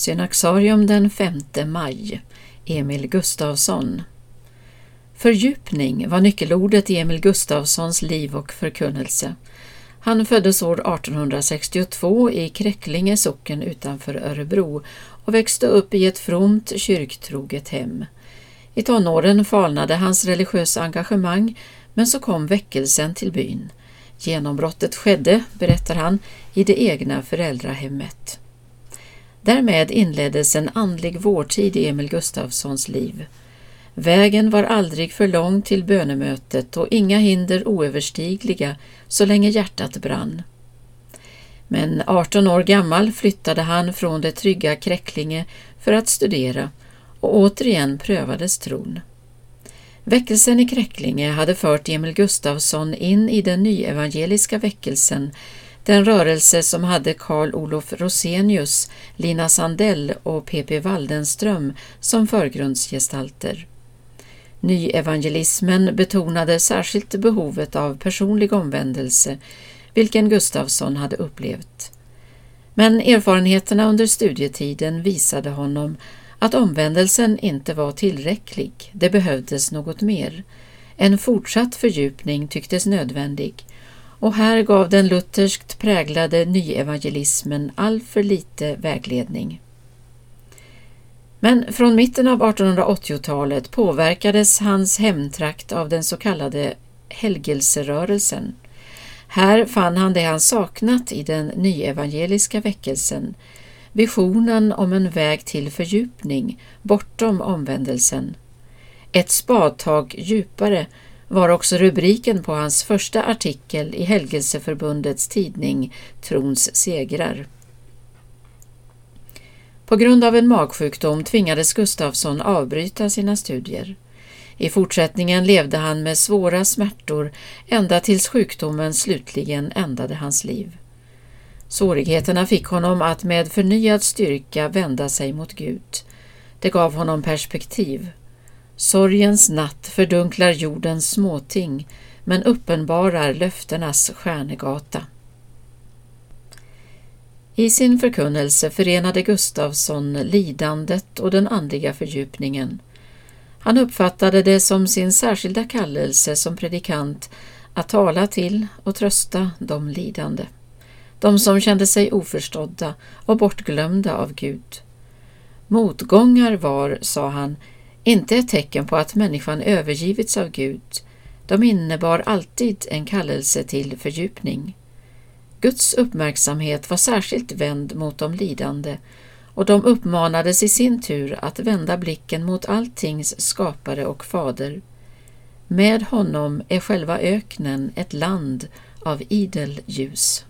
Synaxarium den 5 maj Emil Gustafsson Fördjupning var nyckelordet i Emil Gustafssons liv och förkunnelse. Han föddes år 1862 i Kräcklinge socken utanför Örebro och växte upp i ett fromt kyrktroget hem. I tonåren falnade hans religiösa engagemang men så kom väckelsen till byn. Genombrottet skedde, berättar han, i det egna föräldrahemmet. Därmed inleddes en andlig vårtid i Emil Gustafssons liv. Vägen var aldrig för lång till bönemötet och inga hinder oöverstigliga så länge hjärtat brann. Men 18 år gammal flyttade han från det trygga Kräcklinge för att studera och återigen prövades tron. Väckelsen i Kräcklinge hade fört Emil Gustafsson in i den nyevangeliska väckelsen den rörelse som hade Carl Olof Rosenius, Lina Sandell och P.P. Waldenström som förgrundsgestalter. Nyevangelismen betonade särskilt behovet av personlig omvändelse, vilken Gustafsson hade upplevt. Men erfarenheterna under studietiden visade honom att omvändelsen inte var tillräcklig, det behövdes något mer. En fortsatt fördjupning tycktes nödvändig och här gav den lutherskt präglade nyevangelismen alltför lite vägledning. Men från mitten av 1880-talet påverkades hans hemtrakt av den så kallade helgelserörelsen. Här fann han det han saknat i den nyevangeliska väckelsen, visionen om en väg till fördjupning bortom omvändelsen. Ett spadtag djupare var också rubriken på hans första artikel i Helgelseförbundets tidning Trons segrar. På grund av en magsjukdom tvingades Gustafsson avbryta sina studier. I fortsättningen levde han med svåra smärtor ända tills sjukdomen slutligen ändade hans liv. Svårigheterna fick honom att med förnyad styrka vända sig mot Gud. Det gav honom perspektiv. Sorgens natt fördunklar jordens småting men uppenbarar löftenas stjärnegata. I sin förkunnelse förenade Gustavsson lidandet och den andliga fördjupningen. Han uppfattade det som sin särskilda kallelse som predikant att tala till och trösta de lidande, de som kände sig oförstådda och bortglömda av Gud. Motgångar var, sa han, inte ett tecken på att människan övergivits av Gud, de innebar alltid en kallelse till fördjupning. Guds uppmärksamhet var särskilt vänd mot de lidande och de uppmanades i sin tur att vända blicken mot alltings skapare och fader. Med honom är själva öknen ett land av idel ljus.